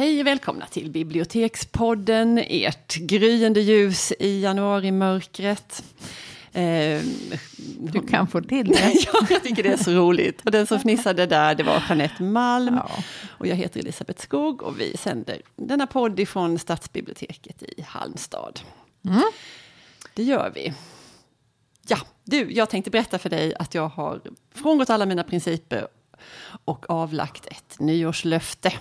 Hej och välkomna till Bibliotekspodden, ert gryende ljus i januarimörkret. Eh, Du kan få till det. ja, jag tycker det är så roligt. Och den som fnissade där, det var Jeanette Malm. Ja. Och jag heter Elisabeth Skog och vi sänder denna podd ifrån Stadsbiblioteket i Halmstad. Mm. Det gör vi. Ja, du, jag tänkte berätta för dig att jag har frångått alla mina principer och avlagt ett nyårslöfte.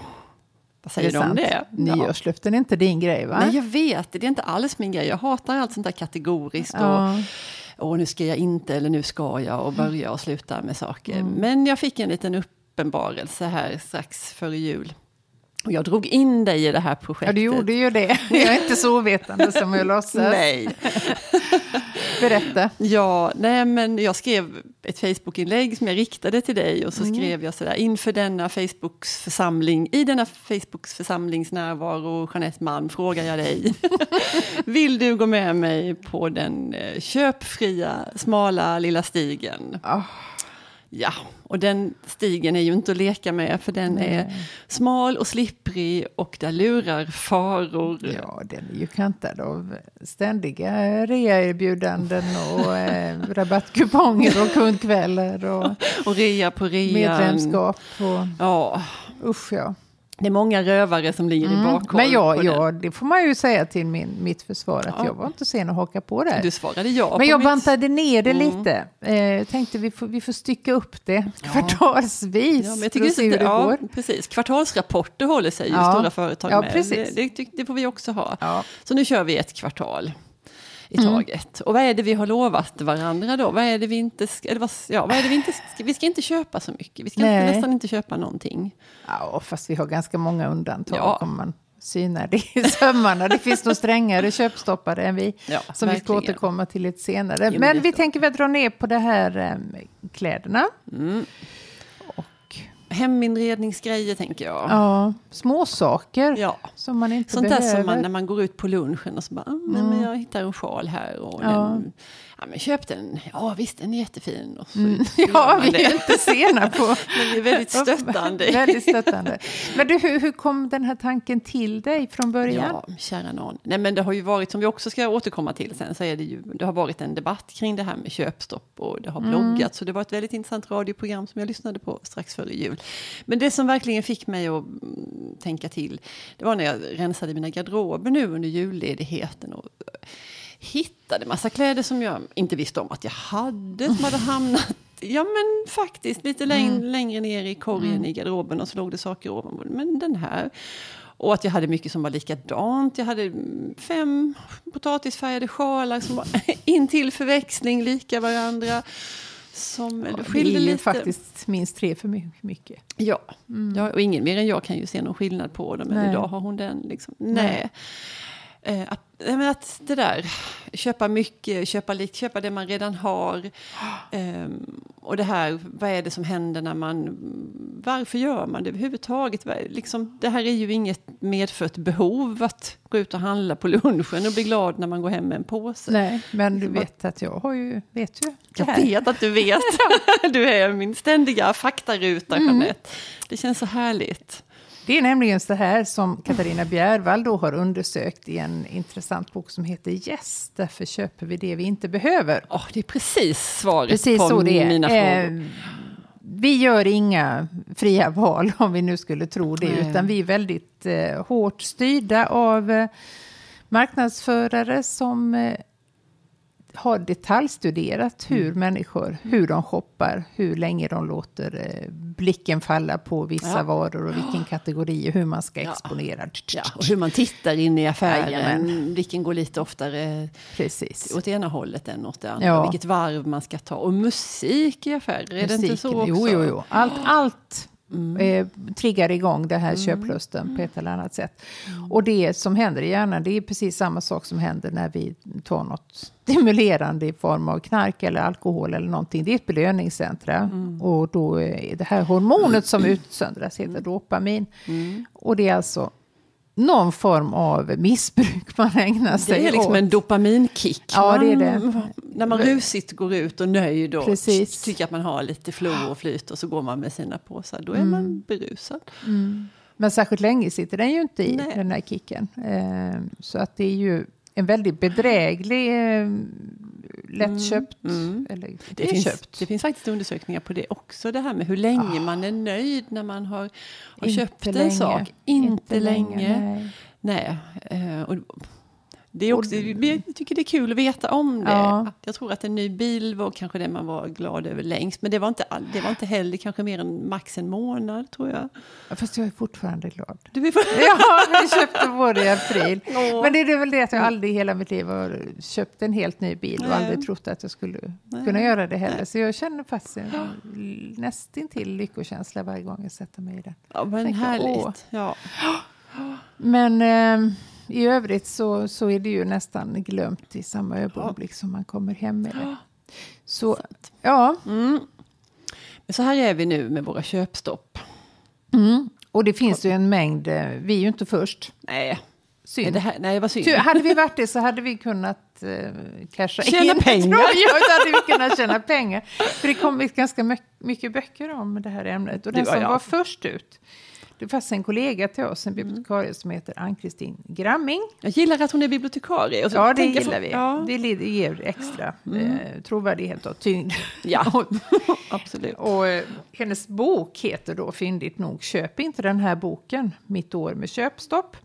Vad säger du om det? Nyårslöften är inte din grej va? Nej, jag vet. Det är inte alls min grej. Jag hatar allt sånt där kategoriskt. Och, Ja. och nu ska jag inte eller nu ska jag och börja och sluta med saker. Mm. Men jag fick en liten uppenbarelse här strax före jul. Och jag drog in dig i det här projektet. ja, du gjorde ju det. Jag är inte så ovetande som jag låtsas. Nej. Berätta. Ja, nej men jag skrev ett Facebookinlägg som jag riktade till dig och så Mm. skrev jag sådär inför denna Facebooks församling, i denna Facebooks församlings närvaro, Jeanette Malm, frågar jag dig. Vill du gå med mig på den eh, köpfria, smala lilla stigen? Ah. Ja, och den stigen är ju inte att leka med för den är smal och slipprig och där lurar faror. Ja, den är ju kantad av ständiga reaerbjudanden och eh, rabattkuponger och kundkvällar och Och rea på rean. medlemskap. Och, Ja, usch ja. Det är många rövare som ligger i bakhåll. Mm. Men jag, jag, det får man ju säga till min, mitt försvar att Ja. jag var inte sen att haka på det. Du svarade ja Men jag mitt... bantade ner det Mm. lite. Eh, tänkte vi får, vi får stycka upp det kvartalsvis. Ja, men jag tycker att det att, ja, går. precis. Kvartalsrapporter håller sig ju Ja. stora företag Ja, med. precis. Det, det, det får vi också ha. Ja. Så nu kör vi ett kvartal i Mm. taget. Och vad är det vi har lovat varandra då? Vad är det vi inte ska, eller vad, ja, vad är det vi inte ska, vi ska inte köpa så mycket. Vi ska inte, nästan inte köpa någonting. Ja, fast vi har ganska många undantag Ja. om man synar det i sömmarna. Det finns nog strängare köpstoppare än vi, Ja, som vi ska verkligen. återkomma till lite senare. Jo, men vi tänker väl dra ner på det här eh, kläderna. Mm. Heminredningsgrejer tänker jag. ja, små saker Ja. som man inte Sånt där behöver. som man när man går ut på lunchen och så bara, ah, nej, men jag hittar en sjal här och Ja. den, ja men köp den, ja visst den är jättefin. Och så, Mm. Ja, vi är inte sena på... Men vi är väldigt stöttande. Väldigt stöttande. Men du, hur, hur kom den här tanken till dig från början? Ja, kära någon. Nej, men det har ju varit, som vi också ska återkomma till sen, så är det ju, det har varit en debatt kring det här med köpstopp och det har Mm. bloggats. Så det var ett väldigt intressant radioprogram som jag lyssnade på strax före jul. Men det som verkligen fick mig att mm, tänka till, det var när jag rensade mina garderober nu under julledigheten och hittade massa kläder som jag inte visste om att jag hade, som hade hamnat Ja men faktiskt lite läng- längre ner i korgen i garderoben och så låg det saker ovanpå. Men den här. Och att jag hade mycket som var likadant. Jag hade mm, fem potatisfärgade sjalar som var in till förväxling lika varandra. Som eller det är ju lite. faktiskt minst tre för my- mycket. Ja. ja, och ingen mer än jag kan ju se någon skillnad på dem. Men Nej. idag har hon den. Liksom. Nej. Nej. Eh, att, men att det där, köpa mycket, köpa lite, köpa det man redan har. Ehm, och det här, vad är det som händer när man, varför gör man det överhuvudtaget? Liksom, det här är ju inget medfött behov att gå ut och handla på lunchen och bli glad när man går hem med en påse. Nej, men du vet att jag har ju, vet ju det Jag vet att du vet. Du är min ständiga faktaruta, Mm. Jeanette. Det känns så härligt. Det är nämligen så här som Katarina Bjärvall då har undersökt i en intressant bok som heter Yes, därför köper vi det vi inte behöver. Åh, det är precis svaret Precis på så det är. mina frågor. Eh, vi gör inga fria val om vi nu skulle tro det, Nej. utan vi är väldigt eh, hårt styrda av eh, marknadsförare som eh, har detaljstuderat hur Mm. människor, hur de shoppar, hur länge de låter eh, blicken falla på vissa Ja. varor och vilken kategori och hur man ska Ja. exponera. Ja, och hur man tittar in i affären. Jajamän. Vilken går lite oftare Precis. åt ena hållet än åt det andra. Ja. Vilket varv man ska ta. Och musik i affärer, är det inte så också? Jo, jo, jo. Allt, allt Mm. eh, triggar igång det här köplusten på ett eller annat sätt. Och det som händer i hjärnan, det är precis samma sak som händer när vi tar något stimulerande i form av knark eller alkohol eller någonting. Det är ett belöningscentra. Mm. Och då är det här hormonet som utsöndras heter dopamin. Mm. Och det är alltså någon form av missbruk man ägnar sig Det är liksom åt. en dopaminkick. Ja, det är Man- det. När man rusigt går ut och nöjd och Precis. tycker att man har lite flow och flyt och så går man med sina påsar. Då är man berusad. Men särskilt länge sitter den ju inte i, Nej. den här kicken. Eh, så att det är ju en väldigt bedräglig, eh, lättköpt, Mm. eller det, finns, köpt. det finns faktiskt undersökningar på det också, det här med hur länge man är nöjd när man har, har köpt en sak. Inte, länge. nej. Nej. eh, och det är också, jag tycker det är kul att veta om det. Ja. Jag tror att en ny bil var kanske det man var glad över längst. Men det var inte, all- det var inte heller kanske mer än max en månad tror jag. Ja, Fast jag är fortfarande glad. Du är för... Ja, vi köpte både i april. Åh. Men det är väl det att jag aldrig i hela mitt liv har köpt en helt ny bil och Nej. aldrig trott att jag skulle Nej. kunna göra det heller. Så jag känner faktiskt en nästintill lyckokänsla varje gång jag sätter mig i den. Ja, men Tänker, härligt. åh. Ja. Men eh, i övrigt så, så är det ju nästan glömt i samma ögonblick som man kommer hem med det. Så ja, Mm. Men så här är vi nu med våra köpstopp. mm. och det finns ju en mängd, eh, vi är ju inte först. Nej, Synd. det här, nej vad synd. Ty, hade vi varit det så hade vi kunnat eh, casha Tjäna in. pengar. tror jag. Då hade vi kunnat tjäna pengar. För det kom ut ganska my- mycket böcker om det här ämnet. Och den som jag. var först ut, det faktiskt en kollega till oss, en bibliotekarie som heter Ann-Kristin Gramming. Jag gillar att hon är bibliotekarie. Och så Ja, det gillar så- vi. Ja, Det ger extra eh, trovärdighet och tyngd. ja. absolut. Och eh, hennes bok heter då fyndigt nog Köp inte den här boken, Mitt år med köpstopp.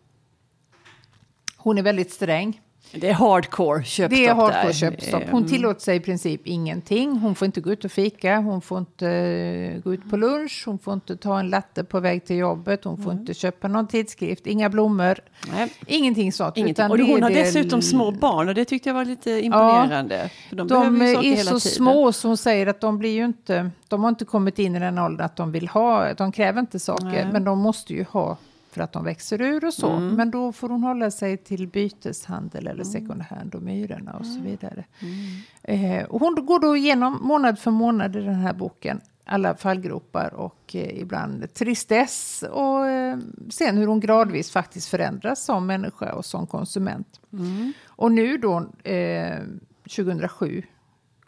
Hon är väldigt sträng. Det är hardcore köpstopp Det är där. hardcore köpstopp. Hon Mm. tillåter sig i princip ingenting. Hon får inte gå ut och fika, hon får inte eh, gå ut på lunch, hon får inte ta en latte på väg till jobbet, hon får Mm. inte köpa någon tidskrift, inga blommor, Nej, ingenting sånt. ingenting. Och hon har det- dessutom små barn och det tyckte jag var lite imponerande. För de, De är så små så hon säger att de blir ju inte, de har inte kommit in i den åldern att de vill ha, de kräver inte saker, Nej. men de måste ju ha för att de växer ur och så. Mm. Men då får hon hålla sig till byteshandel eller second hand och myrorna och så vidare. Eh, och hon går då igenom månad för månad i den här boken alla fallgropar och eh, ibland tristess och eh, sen hur hon gradvis faktiskt förändras som människa och som konsument. Mm. Och nu då, eh, 2007,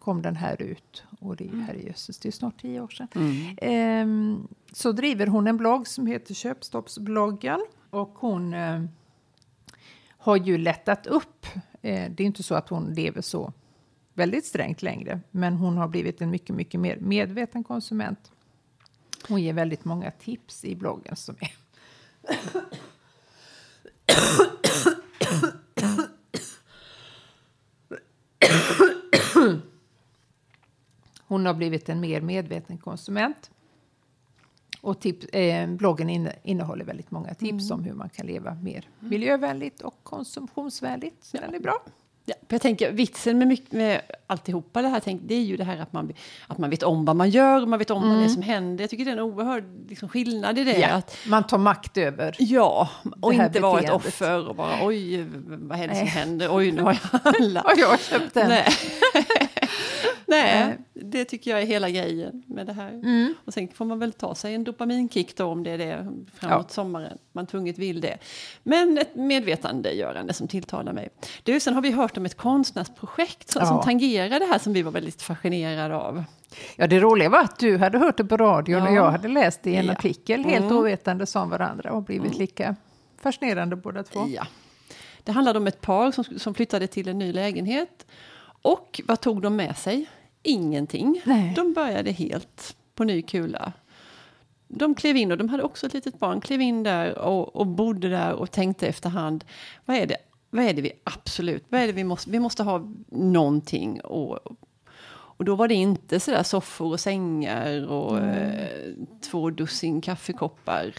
kom den här ut. Och det är herrejösses, det är snart tio år sedan. Mm. Ehm, så driver hon en blogg som heter Köpstoppsbloggen. Och hon eh, har ju lättat upp. Eh, det är inte så att hon lever så väldigt strängt längre. Men hon har blivit en mycket, mycket mer medveten konsument. Hon ger väldigt många tips i bloggen som är Hon har blivit en mer medveten konsument. Och tips, eh, bloggen inne, innehåller väldigt många tips om hur man kan leva mer miljövänligt och konsumtionsvänligt. Så den är bra. Ja, jag tänker, vitsen med, mycket, med alltihopa det här, tänk, det är ju det här att man, att man vet om vad man gör, man vet om vad det är som händer. Jag tycker det är en oerhörd liksom, skillnad i det. Att, Man tar makt över. ja, och inte vara ett offer och bara oj, vad är det som händer? Oj, nu har jag handlat. Och jag har köpt den. Nej. Nej. det tycker jag är hela grejen med det här. Mm. Och sen får man väl ta sig en dopaminkick då om det är det framåt Ja. sommaren. Man tvunget vill det. Men ett medvetandegörande som tilltalar mig. Du, sen har vi hört om ett konstnärsprojekt som, som Ja. tangerar det här som vi var väldigt fascinerade av. Ja, det roliga var att du hade hört det på radion Ja. och jag hade läst det i en Ja. artikel helt Mm. ovetande som varandra och blivit lika fascinerande båda två. Ja. Det handlade om ett par som, som flyttade till en ny lägenhet. Och vad tog de med sig? Ingenting. Nej. De började helt på ny kula. De klev in och de hade också ett litet barn, klev in där och, och bodde där och tänkte efterhand, vad är det, vad är det vi absolut, vad är det vi måste, vi måste ha någonting och, och då var det inte sådär soffor och sängar och eh, två dussin kaffekoppar.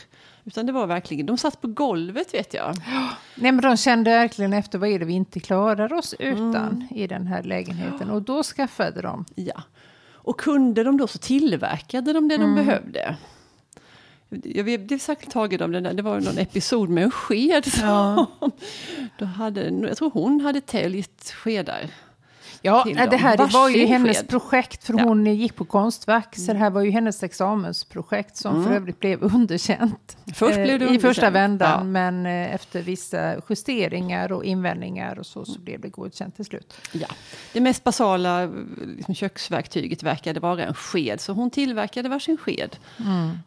Utan det var verkligen, de satt på golvet vet jag. Nej, men de kände verkligen efter vad är det vi inte klarar oss utan Mm. i den här lägenheten. Och då skaffade de. Ja. Och kunde de då så tillverkade de det de behövde. Jag blev särskilt tagen av den där, det var någon episod med en sked. Ja. då hade, jag tror hon hade täljt skedar. Ja, nej, det här var ju hennes projekt, för Ja. hon gick på Konstverk, så det här var ju hennes examensprojekt som för övrigt blev underkänt. Mm. Först eh, blev det I första underkänt, vändan, ja. men eh, efter vissa justeringar och invändningar och så, så blev det godkänt till slut. Ja. Det mest basala eh, liksom, köksverktyget verkade vara en sked, så hon tillverkade varsin sked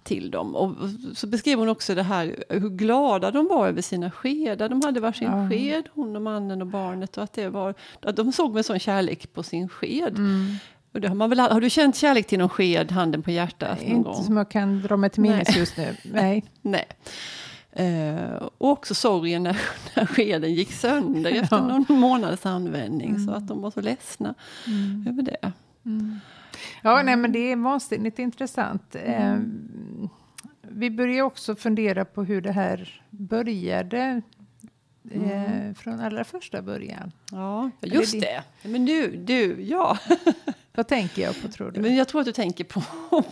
till dem. Och så beskrev hon också det här, hur glada de var över sina skedar. De hade varsin Ja. sked, hon och mannen och barnet. Och att, det var, att de såg med sån kärlek på sin sked. Och det har, man väl, har du känt kärlek till någon sked, handen på hjärtat? Någon Inte gång? som jag kan dra mig till minnes just nu. Nej. Nej. Eh, och också sorgen när, när skeden gick sönder efter Ja. någon månads användning. Så att de var så ledsna över det. Ja, nej, men det är vansinnigt intressant. Eh, vi börjar också fundera på hur det här började. Eh, från allra första början. Ja, just det- det. Men du, du, ja. Vad tänker jag på tror du? Men jag tror att du tänker på,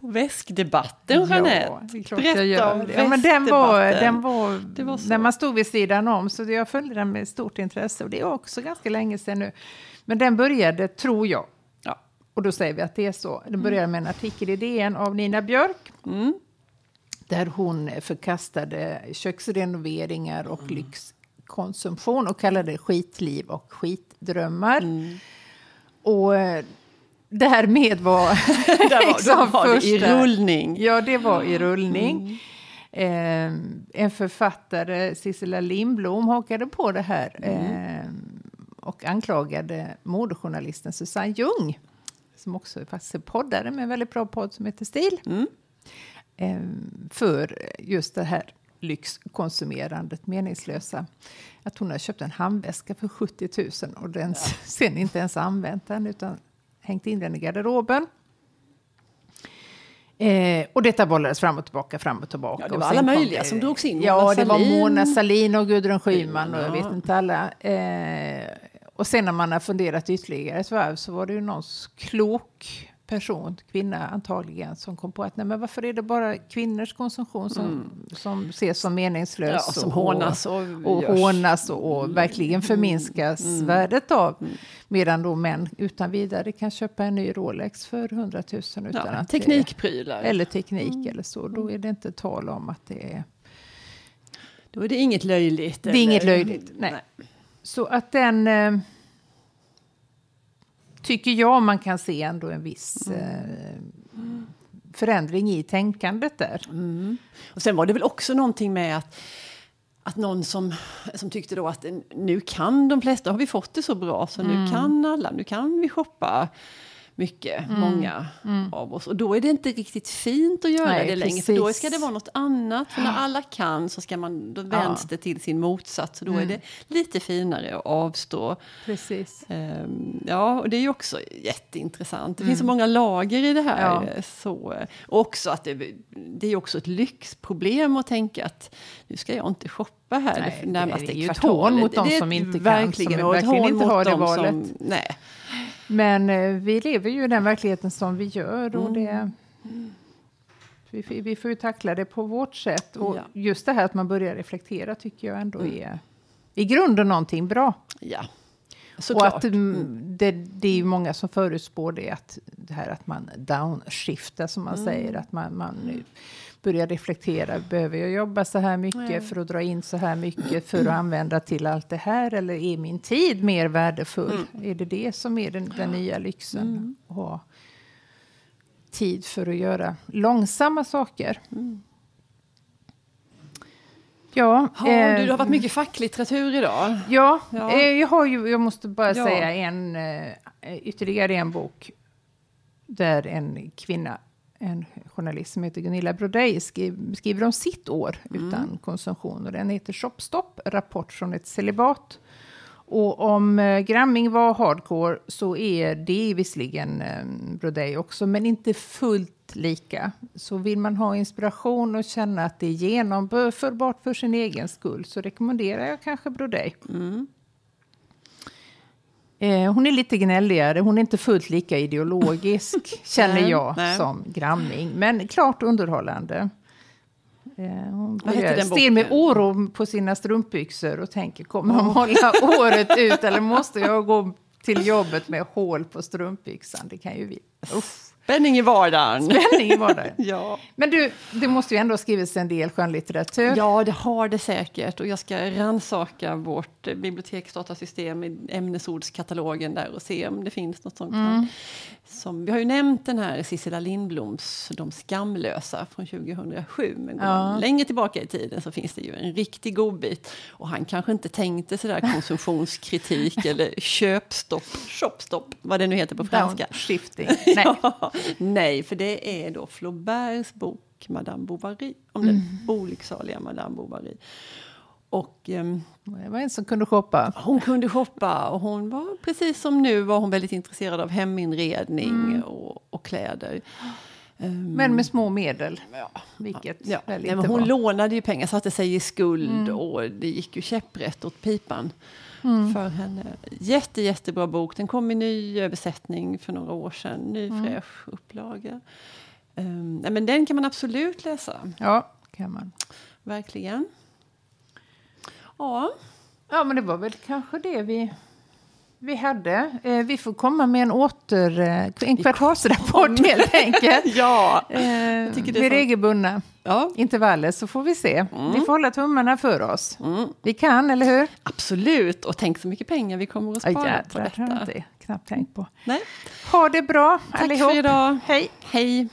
på väskdebatten, Ja, Jeanette. Berätta jag om. Ja, men den var, den var, Det var så. när man stod vid sidan om, så jag följde den med stort intresse. Och det är också ganska länge sedan nu. Men den började, tror jag, Ja. och då säger vi att det är så. Den började med en artikel i DN av Nina Björk. Mm. Där hon förkastade köksrenoveringar och lyxkonsumtion och kallade det skitliv och skitdrömmar. Och eh, därmed var, var, liksom var det i första- rullning. Ja, det var i rullning. Eh, en författare, Sissela Lindblom, hakade på det här eh, och anklagade modejournalisten Susanne Ljung som också är poddare med en väldigt bra podd som heter Stil. Eh, för just det här lyxkonsumerandet, meningslösa. Att hon har köpt en handväska för 70 000 och den sen inte ens använt den utan hängt in den i garderoben. Eh, och detta bollades fram och tillbaka, fram och tillbaka. Ja, det var alla möjliga som drogs in. Ja, Mona det var Sahlin. Mona Salin och Gudrun Schyman och jag Ja. vet inte alla. Eh, och sen när man har funderat ytterligare ett varv så var det ju någon klok person, kvinna antagligen, som kom på att nej, men varför är det bara kvinnors konsumtion som, som ses som meningslös? Mm. Ja, som hånas och och hånas och, och verkligen förminskas Mm. värdet av. Medan då män utan vidare kan köpa en ny Rolex för 100 000 utan Ja, att teknikprylar. Det, eller teknik Mm. eller så. Då är det inte tal om att det är... Då är det inget löjligt. Det är inget eller? löjligt, nej. Så att den... Tycker jag man kan se ändå en viss Mm. eh, förändring i tänkandet där. Och sen var det väl också någonting med att, att någon som, som tyckte då att nu kan de flesta, har vi fått det så bra så Mm. nu kan alla, nu kan vi shoppa mycket, många av oss. Och då är det inte riktigt fint att göra Mm. Nej, det längre, för då precis. ska det vara något annat. För när alla kan så ska man, då vänds det till sin motsats. Och då är Mm. det lite finare att avstå. Precis. Ehm, Ja, och det är ju också jätteintressant. Det finns så många lager i det här. Mm. Ja. Så, och också att det, det är också ett lyxproblem att tänka att nu ska jag inte shoppa här Nej, det närmaste det är ju ett hån mot de är som inte kan, verkligen, som verkligen inte har det valet. Som, nej. Men eh, vi lever ju i den verkligheten som vi gör. Och det, vi, får- vi får ju tackla det på vårt sätt. Och Ja. just det här att man börjar reflektera tycker jag ändå är i grunden någonting bra. Ja, och såklart. att mm, det, det är ju många som förutspår det, att det här att man downshiftar som man säger, att man, man nu börjar reflektera. Behöver jag jobba så här mycket Ja. för att dra in så här mycket för att använda till allt det här? Eller är min tid mer värdefull? Är det det som är den, den nya lyxen? Att ha tid för att göra långsamma saker. Ja, Ja, eh, du, har varit mycket facklitteratur idag. Ja, Ja. Eh, jag har ju, jag måste bara Ja. säga en, eh, ytterligare en bok där en kvinna, en journalist som heter Gunilla Brodej skriver, skriver om sitt år utan konsumtion. Och den heter Shopstopp, rapport från ett celibat. Och om eh, Gramming var hardcore så är det visserligen eh, Brodej också, men inte fullt lika. Så vill man ha inspiration och känna att det är genomförbart för sin egen skull så rekommenderar jag kanske Brodej. Eh, hon är lite gnälligare, hon är inte fullt lika ideologisk, känner jag, nej. som Gramming. Men klart underhållande. Eh, hon Vad heter börjar den stirra med oro på sina strumpbyxor och tänker kommer de hålla året ut eller måste jag gå till jobbet med hål på strumpbyxan? Det kan ju vi. Uff, Spänning i vardagen. spänning i vardagen. Ja. Men du, det måste ju ändå ha skrivits en del skönlitteratur. ja, det har det säkert. Och jag ska rannsaka vårt biblioteksdatasystem i ämnesordskatalogen där och se om det finns något sånt. Mm. Som, vi har ju nämnt den här Sissela Lindbloms De skamlösa från 2007. Men går Ja. längre tillbaka i tiden så finns det ju en riktig godbit. Och han kanske inte tänkte sådär konsumtionskritik eller köpstopp, shopstopp, vad det nu heter på franska. Downshifting. Nej. Ja, nej, för det är då Flauberts bok Madame Bovary, om den olycksaliga Madame Bovary. Och ehm, Det var en som kunde shoppa. hon kunde shoppa och hon var precis som nu var hon väldigt intresserad av heminredning och, och kläder. Ehm, Men med små medel. Vilket ja, väl nej, inte men hon var. lånade ju pengar, satte sig i skuld och det gick ju käpprätt åt pipan för henne. Jätte, jättebra bok. Den kom i ny översättning för några år sedan. Ny fräsch upplaga. Ehm, nej, men den kan man absolut läsa. Ja, kan man. Verkligen. Ja, Ja, men det var väl kanske det vi, vi hade. Eh, vi får komma med en åter... Eh, en kvartalsrapport helt enkelt. ja. Eh, med så- regelbundna ja. intervaller så får vi se. Vi får hålla tummarna för oss. Mm. Vi kan, eller hur? absolut. Och tänk så mycket pengar vi kommer att Ja, spara på jädrar, det har jag detta. inte knappt tänkt på. Nej. Ha det bra Tack allihop. för idag. Hej. Hej.